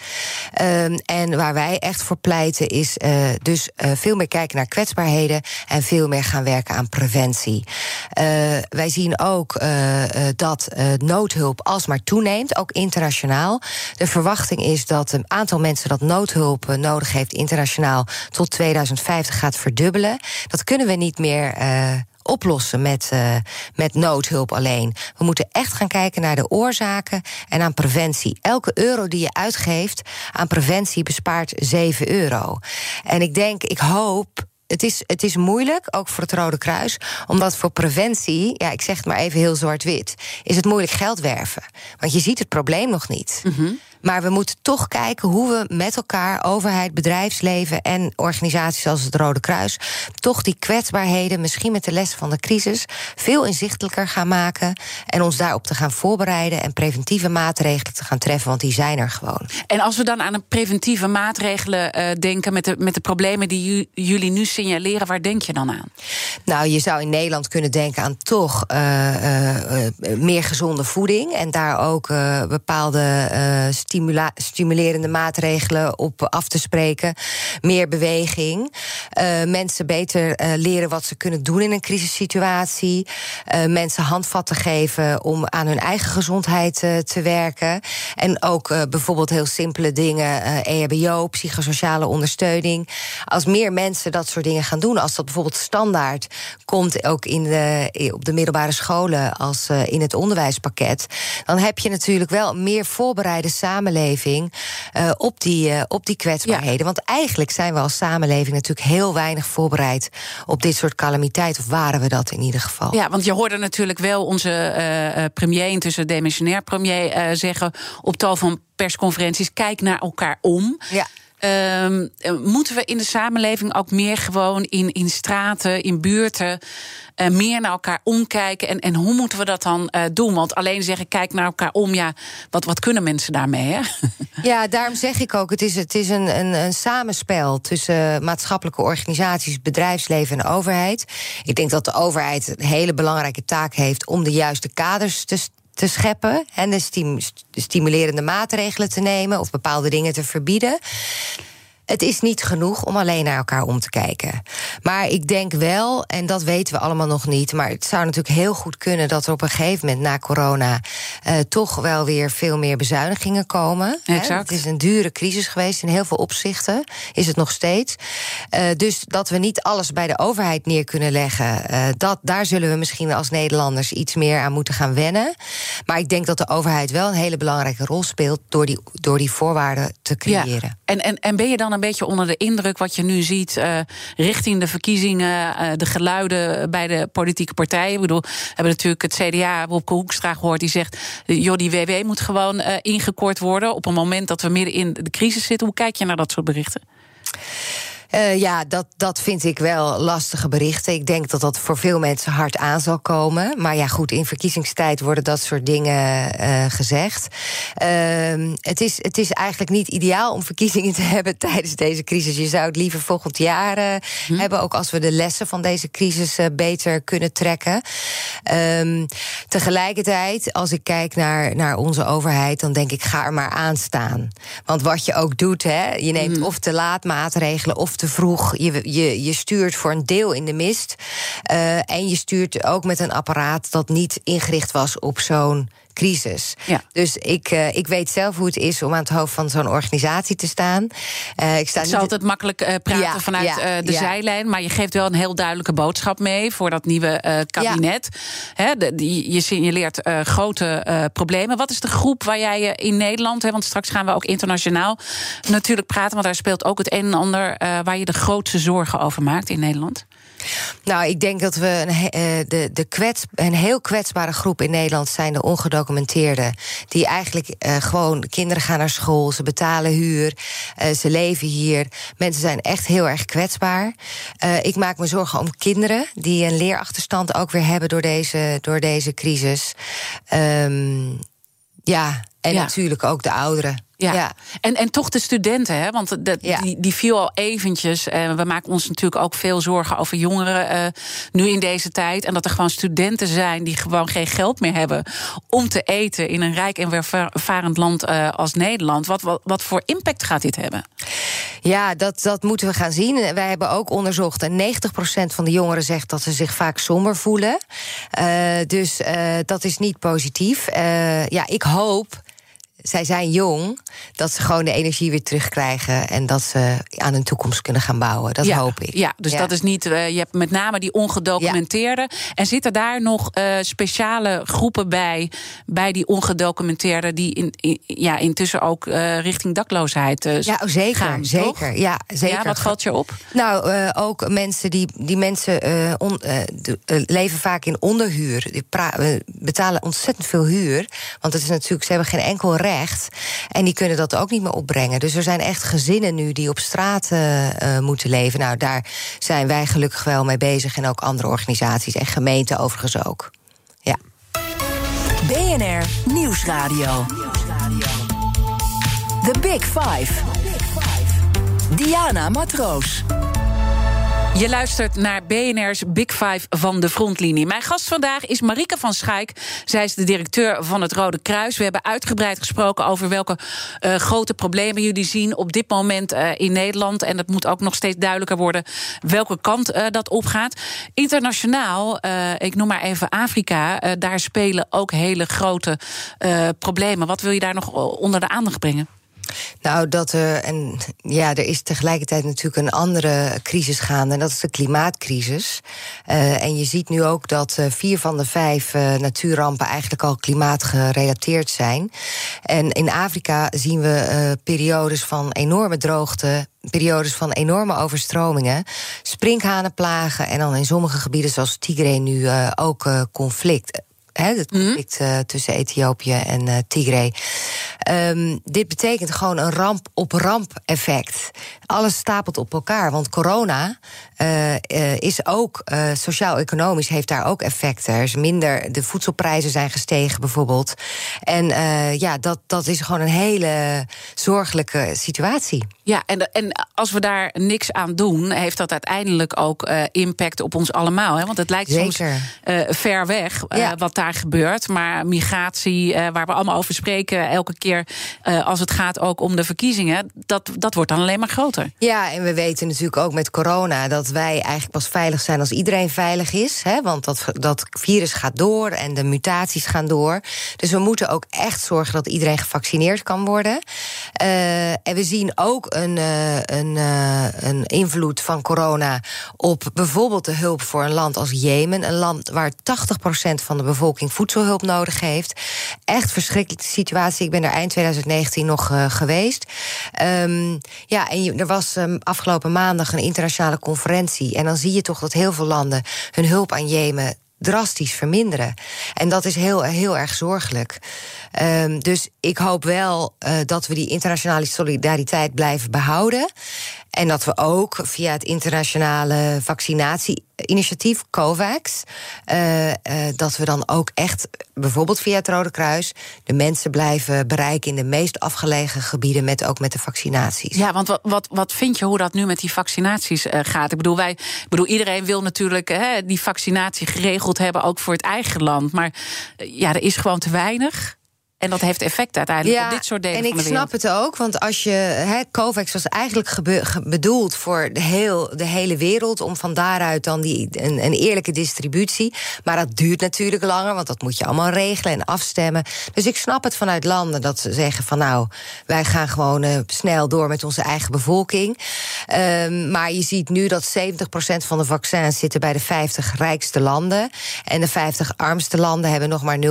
Um, en waar wij echt voor pleiten is dus veel meer kijken naar kwetsbaarheden en veel meer gaan werken aan preventie. wij zien ook dat noodhulp alsmaar toeneemt, ook internationaal. De verwachting is dat een aantal mensen dat noodhulp nodig heeft internationaal tot 2050 gaat verdubbelen. Dat kunnen we niet meer. Uh, oplossen met, uh, met noodhulp alleen. We moeten echt gaan kijken naar de oorzaken en aan preventie. Elke euro die je uitgeeft aan preventie bespaart 7 euro. En ik denk, ik hoop het is, het is moeilijk, ook voor het Rode Kruis, omdat voor preventie, ja, ik zeg het maar even heel zwart-wit, is het moeilijk geld werven. Want je ziet het probleem nog niet. Mm. Maar we moeten toch kijken hoe we met elkaar, overheid, bedrijfsleven en organisaties als het Rode Kruis, toch die kwetsbaarheden, misschien met de les van de crisis, veel inzichtelijker gaan maken. En ons daarop te gaan voorbereiden en preventieve maatregelen te gaan treffen, want die zijn er gewoon. En als we dan aan een preventieve maatregelen uh, denken met de, met de problemen die jullie nu signaleren, waar denk je dan aan? Nou, je zou in Nederland kunnen denken aan toch uh, uh, meer gezonde voeding en daar ook bepaalde stimula stimulerende maatregelen op af te spreken. Meer beweging. Uh, mensen beter uh, leren wat ze kunnen doen in een crisissituatie. Uh, mensen handvatten geven om aan hun eigen gezondheid te werken. En ook bijvoorbeeld heel simpele dingen, EHBO, psychosociale ondersteuning. Als meer mensen dat soort dingen gaan doen, als dat bijvoorbeeld standaard komt ook in de, op de middelbare scholen als in het onderwijspakket, dan heb je natuurlijk wel meer voorbereide samenleving samenleving uh, op, die, uh, op die kwetsbaarheden. Want eigenlijk zijn we als samenleving natuurlijk heel weinig voorbereid op dit soort calamiteit. Of waren we dat in ieder geval? Ja, want je hoorde natuurlijk wel onze uh, premier, intussen demissionair premier, zeggen op tal van persconferenties: kijk naar elkaar om. Ja. Um, moeten we in de samenleving ook meer gewoon in, in straten, in buurten, uh, meer naar elkaar omkijken? En, en hoe moeten we dat dan uh, doen? Want alleen zeggen, kijk naar elkaar om, ja, wat, wat kunnen mensen daarmee? Ja, daarom zeg ik ook, het is, het is een, een, een samenspel tussen maatschappelijke organisaties, bedrijfsleven en overheid. Ik denk dat de overheid een hele belangrijke taak heeft om de juiste kaders te te scheppen en de, stim de stimulerende maatregelen te nemen of bepaalde dingen te verbieden. Het is niet genoeg om alleen naar elkaar om te kijken. Maar ik denk wel, en dat weten we allemaal nog niet, maar het zou natuurlijk heel goed kunnen dat er op een gegeven moment na corona uh, toch wel weer veel meer bezuinigingen komen. Exact. Het is een dure crisis geweest in heel veel opzichten, is het nog steeds. Uh, dus dat we niet alles bij de overheid neer kunnen leggen, uh, dat, daar zullen we misschien als Nederlanders iets meer aan moeten gaan wennen. Maar ik denk dat de overheid wel een hele belangrijke rol speelt door die, door die voorwaarden te creëren. Ja. En, en, en ben je dan een beetje onder de indruk wat je nu ziet uh, richting de verkiezingen, uh, de geluiden bij de politieke partijen. Ik bedoel, we hebben natuurlijk het CDA op Hoekstra gehoord die zegt: joh, die WW moet gewoon uh, ingekort worden op een moment dat we midden in de crisis zitten. Hoe kijk je naar dat soort berichten? Uh, ja, dat, dat vind ik wel lastige berichten. Ik denk dat dat voor veel mensen hard aan zal komen. Maar ja, goed, in verkiezingstijd worden dat soort dingen uh, gezegd. Uh, het, is, het is eigenlijk niet ideaal om verkiezingen te hebben tijdens deze crisis. Je zou het liever volgend jaar hm. hebben, ook als we de lessen van deze crisis beter kunnen trekken. Um, tegelijkertijd, als ik kijk naar, naar onze overheid, dan denk ik, ga er maar aan staan. Want wat je ook doet, hè, je neemt hm. of te laat maatregelen of te vroeg. Je, je, je stuurt voor een deel in de mist. Uh, en je stuurt ook met een apparaat dat niet ingericht was op zo'n crisis. Ja. Dus ik, uh, ik weet zelf hoe het is om aan het hoofd van zo'n organisatie te staan. Uh, ik sta het is niet altijd makkelijk uh, praten ja, vanuit ja, de zijlijn, maar je geeft wel een heel duidelijke boodschap mee voor dat nieuwe kabinet. He, de, die, je signaleert grote problemen. Wat is de groep waar jij je in Nederland, want straks gaan we ook internationaal natuurlijk praten, want daar speelt ook het een en ander waar je de grootste zorgen over maakt in Nederland? Nou, ik denk dat we een, de, de kwets, een heel kwetsbare groep in Nederland zijn de ongedocumenteerden. Die eigenlijk uh, gewoon, kinderen gaan naar school, ze betalen huur, uh, ze leven hier. Mensen zijn echt heel erg kwetsbaar. Uh, ik maak me zorgen om kinderen die een leerachterstand ook weer hebben door deze, door deze crisis. Um, ja, en ja. natuurlijk ook de ouderen. Ja. ja. En, en toch de studenten, hè? want ja. die, die viel al eventjes. En we maken ons natuurlijk ook veel zorgen over jongeren uh, nu in deze tijd. En dat er gewoon studenten zijn die gewoon geen geld meer hebben om te eten in een rijk en welvarend land uh, als Nederland. Wat, wat, wat voor impact gaat dit hebben? Ja, dat, dat moeten we gaan zien. Wij hebben ook onderzocht en 90% van de jongeren zegt dat ze zich vaak somber voelen. Uh, dus dat is niet positief. ja, ik hoop zij zijn jong, dat ze gewoon de energie weer terugkrijgen en dat ze aan hun toekomst kunnen gaan bouwen. Dat ja, hoop ik. Ja, dus ja. dat is niet. Uh, je hebt met name die ongedocumenteerde. Ja. En zitten daar nog uh, speciale groepen bij, bij die ongedocumenteerde, die in, in, ja, intussen ook uh, richting dakloosheid ja, zeker, gaan? Zeker, toch? ja, zeker. Ja, wat valt je op? Nou, ook mensen die, die mensen on, de, leven vaak in onderhuur. Die betalen ontzettend veel huur. Want het is natuurlijk, ze hebben geen enkel recht. En die kunnen dat ook niet meer opbrengen. Dus er zijn echt gezinnen nu die op straat uh, uh, moeten leven. Nou, daar zijn wij gelukkig wel mee bezig. En ook andere organisaties en gemeenten overigens ook. Ja. BNR Nieuwsradio. The Big Five. Diana Matroos. Je luistert naar BNR's Big Five van de frontlinie. Mijn gast vandaag is Marike van Schaik. Zij is de directeur van het Rode Kruis. We hebben uitgebreid gesproken over welke uh, grote problemen jullie zien op dit moment uh, in Nederland. En het moet ook nog steeds duidelijker worden welke kant uh, dat opgaat. Internationaal, ik noem maar even Afrika, daar spelen ook hele grote problemen. Wat wil je daar nog onder de aandacht brengen? Nou, dat er, en ja, er is tegelijkertijd natuurlijk een andere crisis gaande, en dat is de klimaatcrisis. Uh, en je ziet nu ook dat uh, vier van de vijf uh, natuurrampen eigenlijk al klimaatgerelateerd zijn. En in Afrika zien we periodes van enorme droogte, periodes van enorme overstromingen, sprinkhanenplagen en dan in sommige gebieden zoals Tigray nu ook conflict het mhm. conflict uh, tussen Ethiopië en uh, Tigray. Um, dit betekent gewoon een ramp op ramp effect. Alles stapelt op elkaar, want corona uh, is ook sociaal-economisch heeft daar ook effecten. Er is minder, de voedselprijzen zijn gestegen bijvoorbeeld. En ja, dat, dat is gewoon een hele zorgelijke situatie. Ja, en, en als we daar niks aan doen, heeft dat uiteindelijk ook impact op ons allemaal. Hè? Want het lijkt Zeker. soms ver weg ja. wat daar gebeurt. Maar migratie, waar we allemaal over spreken, elke keer als het gaat ook om de verkiezingen, dat, dat wordt dan alleen maar groter. Ja, en we weten natuurlijk ook met corona dat wij eigenlijk pas veilig zijn als iedereen veilig is. Hè? Want dat, dat virus gaat door en de mutaties gaan door. Dus we moeten ook echt zorgen dat iedereen gevaccineerd kan worden. Uh, en we zien ook een, een, een invloed van corona op bijvoorbeeld de hulp voor een land als Jemen. Een land waar 80% van de bevolking voedselhulp nodig heeft. Echt verschrikkelijke situatie. Ik ben er eind 2019 nog geweest. Um, ja, en er was um, afgelopen maandag een internationale conferentie. En dan zie je toch dat heel veel landen hun hulp aan Jemen drastisch verminderen. En dat is heel, heel erg zorgelijk. Um, dus ik hoop wel uh, dat we die internationale solidariteit blijven behouden. En dat we ook via het internationale vaccinatieinitiatief COVAX, uh, uh, dat we dan ook echt, bijvoorbeeld via het Rode Kruis, de mensen blijven bereiken in de meest afgelegen gebieden, met, ook met de vaccinaties. Ja, want wat, wat, wat vind je hoe dat nu met die vaccinaties uh, gaat? Ik bedoel, wij, ik bedoel, iedereen wil natuurlijk die vaccinatie geregeld hebben, ook voor het eigen land. Maar ja, er is gewoon te weinig. En dat heeft effect uiteindelijk ja, op dit soort delen en van de ik snap het ook, want als je... He, COVAX was eigenlijk bedoeld voor de, heel, de hele wereld... om van daaruit dan die, een, een, eerlijke distributie. Maar dat duurt natuurlijk langer, want dat moet je allemaal regelen en afstemmen. Dus ik snap het vanuit landen dat ze zeggen van... nou, wij gaan gewoon uh, snel door met onze eigen bevolking. Um, maar je ziet nu dat 70% van de vaccins zitten bij de 50 rijkste landen... en de 50 armste landen hebben nog maar 0,1%.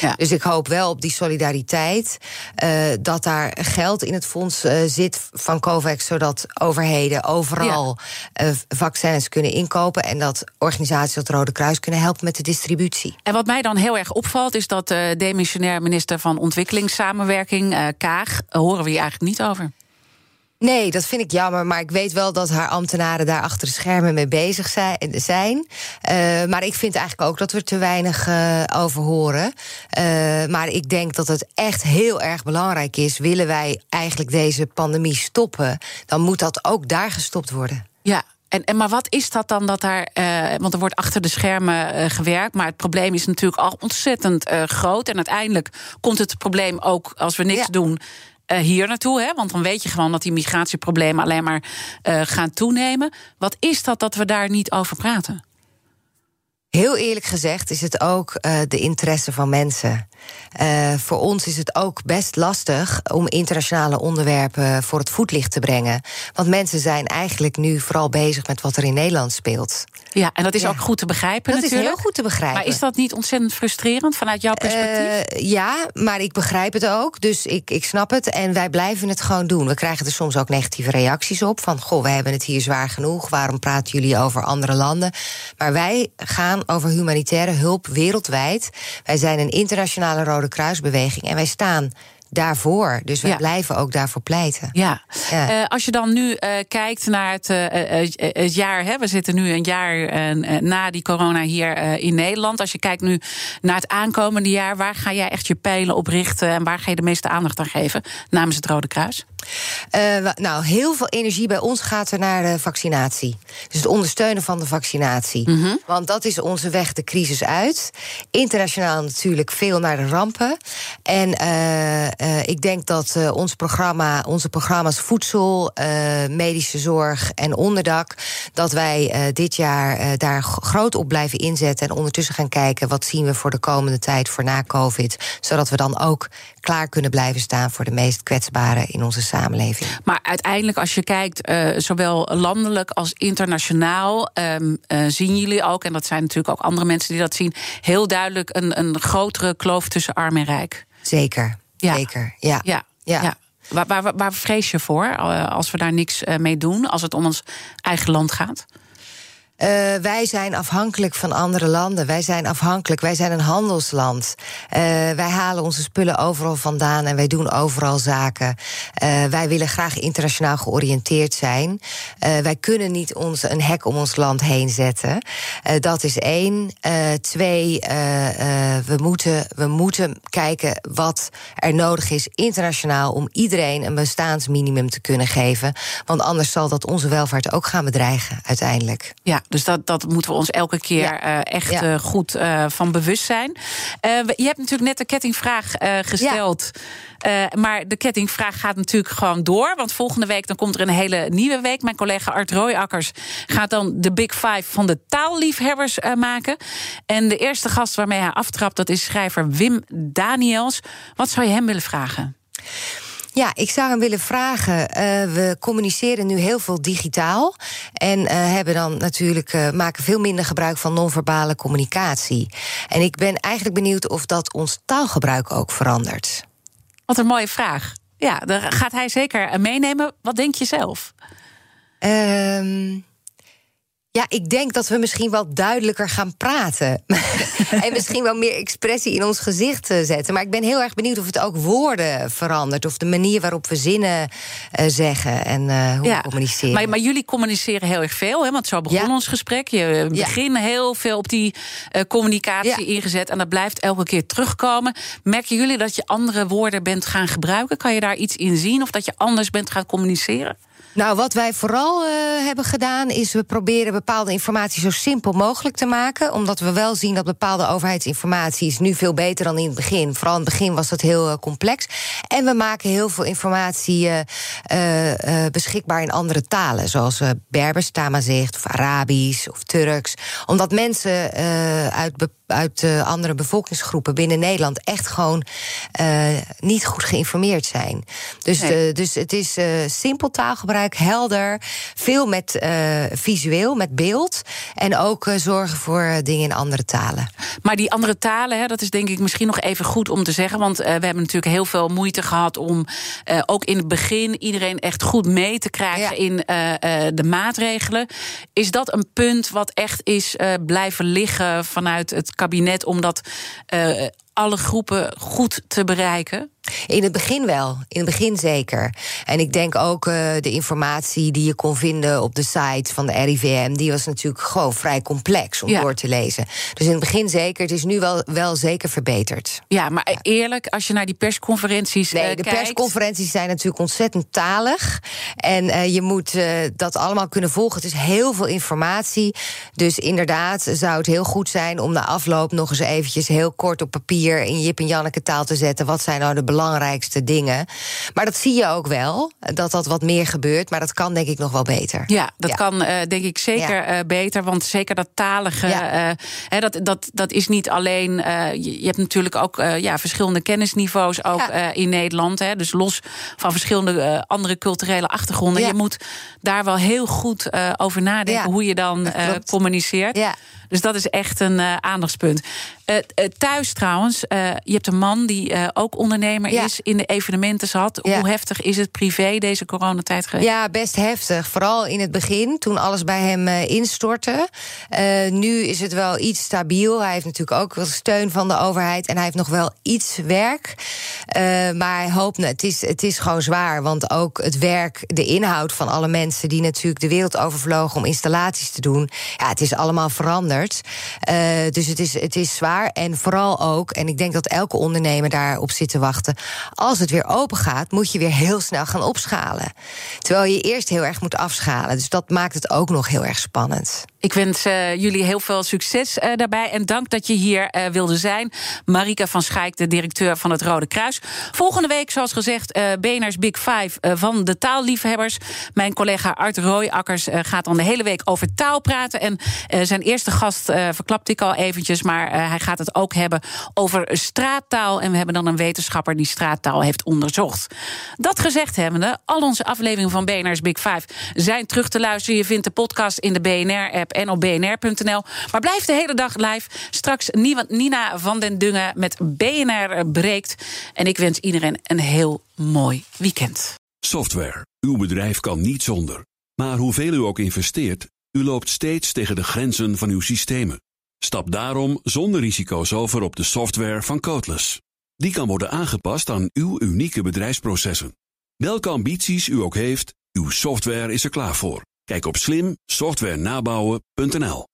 Ja. Dus ik hoop wel op die solidariteit. Uh, dat daar geld in het fonds uh, zit van COVAX, zodat overheden overal ja. uh, vaccins kunnen inkopen. En dat organisaties als het Rode Kruis kunnen helpen met de distributie. En wat mij dan heel erg opvalt, is dat de demissionair minister van Ontwikkelingssamenwerking, Kaag, horen we hier eigenlijk niet over. Nee, dat vind ik jammer. Maar ik weet wel dat haar ambtenaren daar achter de schermen mee bezig zijn. Uh, maar ik vind eigenlijk ook dat we er te weinig uh, over horen. Uh, maar ik denk dat het echt heel erg belangrijk is. Willen wij eigenlijk deze pandemie stoppen, dan moet dat ook daar gestopt worden. Ja, en, en, maar wat is dat dan dat daar. Uh, want er wordt achter de schermen uh, gewerkt. Maar het probleem is natuurlijk al ontzettend uh, groot. En uiteindelijk komt het probleem ook als we niks ja. doen. Uh, hier naartoe. Hè? Want dan weet je gewoon dat die migratieproblemen alleen maar uh, gaan toenemen. Wat is dat dat we daar niet over praten? Heel eerlijk gezegd is het ook uh, de interesse van mensen. Voor ons is het ook best lastig om internationale onderwerpen voor het voetlicht te brengen. Want mensen zijn eigenlijk nu vooral bezig met wat er in Nederland speelt. Ja, en dat is ja. ook goed te begrijpen. Dat natuurlijk. is heel goed te begrijpen. Maar is dat niet ontzettend frustrerend vanuit jouw perspectief? Uh, ja, maar ik begrijp het ook. Dus ik, ik snap het. En wij blijven het gewoon doen. We krijgen er soms ook negatieve reacties op. Van goh, we hebben het hier zwaar genoeg. Waarom praten jullie over andere landen? Maar wij gaan over humanitaire hulp wereldwijd. Wij zijn een internationale Rode Kruisbeweging. En wij staan daarvoor. Dus wij ja. blijven ook daarvoor pleiten. Ja. ja. Uh, als je dan nu uh, kijkt naar het, uh, het jaar, hè, we zitten nu een jaar na die corona hier in Nederland. Als je kijkt nu naar het aankomende jaar, waar ga jij echt je pijlen op richten en waar ga je de meeste aandacht aan geven namens het Rode Kruis? Uh, nou, heel veel energie bij ons gaat er naar de vaccinatie. Dus het ondersteunen van de vaccinatie. Mm -hmm. Want dat is onze weg de crisis uit. Internationaal natuurlijk veel naar de rampen. En uh, uh, uh, ik denk dat uh, ons programma, onze programma's voedsel, uh, medische zorg en onderdak, dat wij dit jaar daar groot op blijven inzetten. En ondertussen gaan kijken wat zien we voor de komende tijd voor na COVID. Zodat we dan ook klaar kunnen blijven staan voor de meest kwetsbaren in onze samenleving. Maar uiteindelijk, als je kijkt, zowel landelijk als internationaal, um, zien jullie ook, en dat zijn natuurlijk ook andere mensen die dat zien, heel duidelijk een, een grotere kloof tussen arm en rijk. Zeker, ja. zeker. Ja. ja. ja. Waar, waar, waar vrees je voor eh, als we daar niks eh, mee doen, als het om ons eigen land gaat? Uh, wij zijn afhankelijk van andere landen. Wij zijn afhankelijk. Wij zijn een handelsland. Uh, wij halen onze spullen overal vandaan en wij doen overal zaken. Uh, wij willen graag internationaal georiënteerd zijn. wij kunnen niet ons een hek om ons land heen zetten. dat is één. twee, we, moeten, we moeten kijken wat er nodig is internationaal om iedereen een bestaansminimum te kunnen geven. Want anders zal dat onze welvaart ook gaan bedreigen uiteindelijk. Ja, dus dat, dat moeten we ons elke keer ja. uh, echt ja. uh, goed uh, van bewust zijn. je hebt natuurlijk net de kettingvraag gesteld. Ja. maar de kettingvraag gaat natuurlijk gewoon door. Want volgende week dan komt er een hele nieuwe week. Mijn collega Art Rooijakkers gaat dan de Big Five van de taalliefhebbers maken. En de eerste gast waarmee hij aftrapt, dat is schrijver Wim Daniels. Wat zou je hem willen vragen? Ja, ik zou hem willen vragen. Uh, we communiceren nu heel veel digitaal. En uh, hebben dan natuurlijk uh, maken veel minder gebruik van non-verbale communicatie. En ik ben eigenlijk benieuwd of dat ons taalgebruik ook verandert. Wat een mooie vraag. Ja, daar gaat hij zeker meenemen. Wat denk je zelf? Um, ja, ik denk dat we misschien wel duidelijker gaan praten. en misschien wel meer expressie in ons gezicht zetten. Maar ik ben heel erg benieuwd of het ook woorden verandert. Of de manier waarop we zinnen uh, zeggen en uh, hoe ja, we communiceren. Maar, maar, jullie communiceren heel erg veel. Hè? Want zo begon ja. ons gesprek. Je begint heel veel op die uh, communicatie ingezet. En dat blijft elke keer terugkomen. Merken jullie dat je andere woorden bent gaan gebruiken? Kan je daar iets in zien? Of dat je anders bent gaan communiceren? Nou, wat wij vooral uh, hebben gedaan, is we proberen bepaalde informatie zo simpel mogelijk te maken. Omdat we wel zien dat bepaalde overheidsinformatie is nu veel beter dan in het begin. Vooral in het begin was dat heel uh, complex. En we maken heel veel informatie uh, beschikbaar in andere talen. Zoals Berbers, Tamazicht, of Arabisch of Turks. Omdat mensen uit bepaalde uit uh, andere bevolkingsgroepen binnen Nederland echt gewoon uh, niet goed geïnformeerd zijn. Dus, nee. uh, dus het is simpel taalgebruik, helder, veel met visueel, met beeld. En ook zorgen voor dingen in andere talen. Maar die andere talen, hè, dat is denk ik misschien nog even goed om te zeggen. Want we hebben natuurlijk heel veel moeite gehad om ook in het begin iedereen echt goed mee te krijgen ja. in de maatregelen. Is dat een punt wat echt is blijven liggen vanuit het kabinet om dat uh, alle groepen goed te bereiken? In het begin wel, in het begin zeker. En ik denk ook uh, de informatie die je kon vinden op de site van de RIVM, die was natuurlijk gewoon vrij complex om ja. door te lezen. Dus in het begin zeker, het is nu wel, wel zeker verbeterd. Ja, maar ja. eerlijk, als je naar die persconferenties nee, uh, de kijkt... persconferenties zijn natuurlijk ontzettend talig. En uh, je moet dat allemaal kunnen volgen. Het is heel veel informatie. Dus inderdaad zou het heel goed zijn om na afloop nog eens eventjes heel kort op papier in Jip en Janneke taal te zetten. Wat zijn nou de belangrijkste dingen. Maar dat zie je ook wel, dat dat wat meer gebeurt. Maar dat kan denk ik nog wel beter. Ja, dat ja. kan uh, denk ik zeker ja. uh, beter. Want zeker dat talige, ja. hè, dat, dat, dat is niet alleen... Je, je, hebt natuurlijk ook ja, verschillende kennisniveaus ook in Nederland. Hè, dus los van verschillende andere culturele achtergronden. Je moet daar wel heel goed over nadenken hoe je dan communiceert. Dus dat is echt een aandachtspunt. thuis trouwens, je hebt een man die ook ondernemer ja. is, in de evenementen zat. Ja. Hoe heftig is het privé deze coronatijd geweest? Ja, best heftig. Vooral in het begin, toen alles bij hem uh, instortte. Uh, nu is het wel iets stabiel. Hij heeft natuurlijk ook wel steun van de overheid. En hij heeft nog wel iets werk. Uh, maar hij hoopt, het is, het is gewoon zwaar. Want ook het werk, de inhoud van alle mensen... die natuurlijk de wereld overvlogen om installaties te doen... ja, het is allemaal veranderd. dus het is, het is zwaar. En vooral ook, en ik denk dat elke ondernemer daarop zit te wachten. Als het weer open gaat, moet je weer heel snel gaan opschalen. Terwijl je eerst heel erg moet afschalen. Dus dat maakt het ook nog heel erg spannend. Ik wens uh, jullie heel veel succes uh, daarbij. En dank dat je hier uh, wilde zijn. Marika van Schaik, de directeur van het Rode Kruis. Volgende week, zoals gezegd, BNR's Big Five van de taalliefhebbers. Mijn collega Art Rooijakkers gaat dan de hele week over taal praten. En zijn eerste gast verklapt ik al eventjes. Maar hij gaat het ook hebben over straattaal. En we hebben dan een wetenschapper straattaal heeft onderzocht. Dat gezegd hebbende, al onze afleveringen van BNR's Big Five zijn terug te luisteren. Je vindt de podcast in de BNR-app en op bnr.nl. Maar blijf de hele dag live. Straks Nina van den Dungen met BNR breekt. En ik wens iedereen een heel mooi weekend. Software. Uw bedrijf kan niet zonder. Maar hoeveel u ook investeert, u loopt steeds tegen de grenzen van uw systemen. Stap daarom zonder risico's over op de software van Codeless. Die kan worden aangepast aan uw unieke bedrijfsprocessen. Welke ambities u ook heeft, uw software is er klaar voor. Kijk op slimsoftwarenabouwen.nl